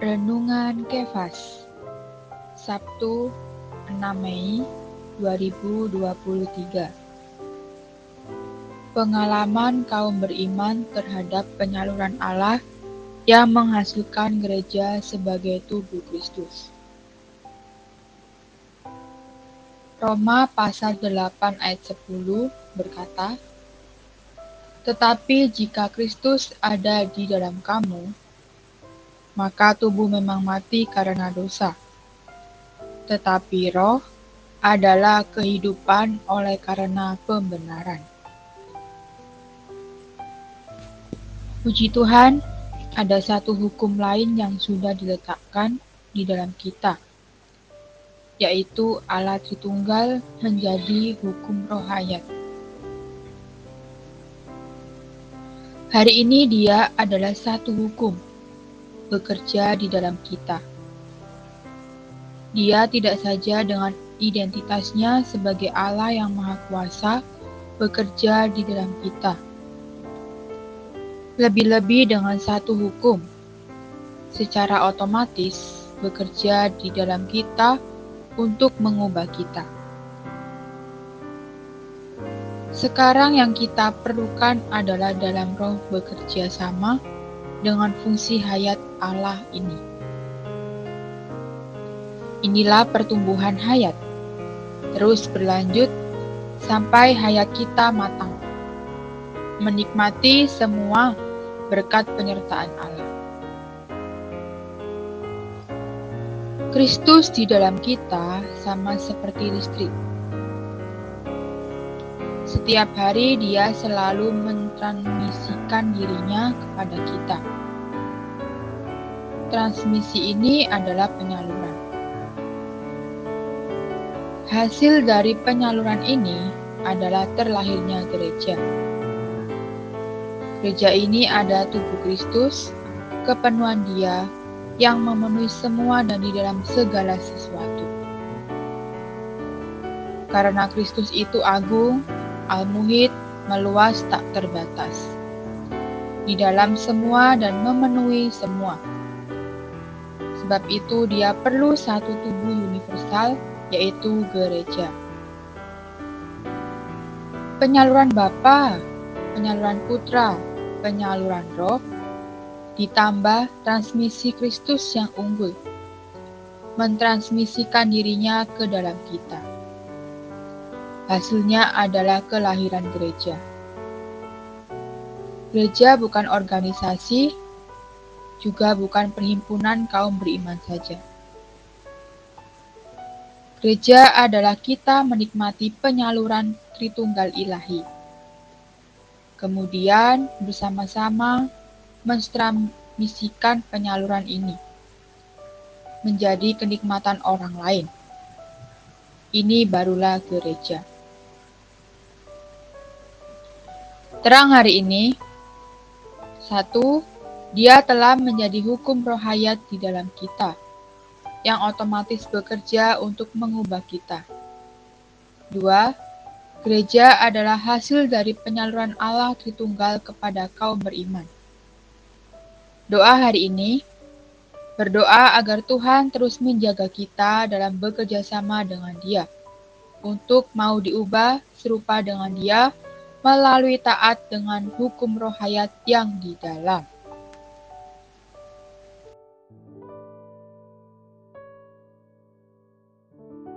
Renungan Kefas Sabtu 6 Mei 2023 Pengalaman kaum beriman terhadap penyaluran Allah yang menghasilkan gereja sebagai tubuh Kristus. Roma pasal 8 ayat 10 berkata, Tetapi jika Kristus ada di dalam kamu, maka tubuh memang mati karena dosa. Tetapi roh adalah kehidupan oleh karena pembenaran. Puji Tuhan, ada satu hukum lain yang sudah diletakkan di dalam kita, yaitu Allah Tritunggal menjadi hukum roh hayat. Hari ini dia adalah satu hukum bekerja di dalam kita. Dia tidak saja dengan identitasnya sebagai Allah yang Maha Kuasa bekerja di dalam kita. Lebih-lebih dengan satu hukum, secara otomatis bekerja di dalam kita untuk mengubah kita. Sekarang yang kita perlukan adalah dalam roh bekerja sama dengan fungsi hayat Allah ini. Inilah pertumbuhan hayat, terus berlanjut sampai hayat kita matang, menikmati semua berkat penyertaan Allah. Kristus di dalam kita sama seperti listrik setiap hari dia selalu mentransmisikan dirinya kepada kita. Transmisi ini adalah penyaluran. Hasil dari penyaluran ini adalah terlahirnya gereja. Gereja ini ada tubuh Kristus, kepenuhan dia yang memenuhi semua dan di dalam segala sesuatu. Karena Kristus itu agung, Al-Muhid meluas tak terbatas di dalam semua dan memenuhi semua. Sebab itu dia perlu satu tubuh universal yaitu gereja. Penyaluran Bapa, penyaluran Putra, penyaluran Roh ditambah transmisi Kristus yang unggul mentransmisikan dirinya ke dalam kita. Hasilnya adalah kelahiran gereja. Gereja bukan organisasi, juga bukan perhimpunan kaum beriman saja. Gereja adalah kita menikmati penyaluran Tritunggal Ilahi. Kemudian bersama-sama menstramisikan penyaluran ini menjadi kenikmatan orang lain. Ini barulah gereja. Terang hari ini, satu, dia telah menjadi hukum rohayat di dalam kita, yang otomatis bekerja untuk mengubah kita. Dua, gereja adalah hasil dari penyaluran Allah Tritunggal kepada kaum beriman. Doa hari ini, berdoa agar Tuhan terus menjaga kita dalam bekerja sama dengan dia, untuk mau diubah serupa dengan dia, melalui taat dengan hukum rohayat yang di dalam.